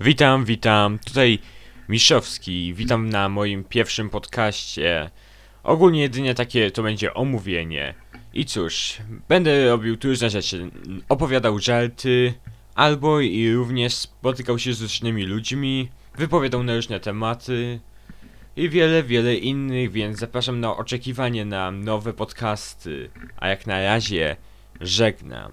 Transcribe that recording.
Witam, witam. Tutaj Miszowski. Witam na moim pierwszym podcaście. Ogólnie jedynie takie to będzie omówienie. I cóż, będę robił tu różne rzeczy. Opowiadał żarty, albo i również spotykał się z różnymi ludźmi, wypowiadał na różne tematy i wiele, wiele innych, więc zapraszam na oczekiwanie na nowe podcasty. A jak na razie, żegnam.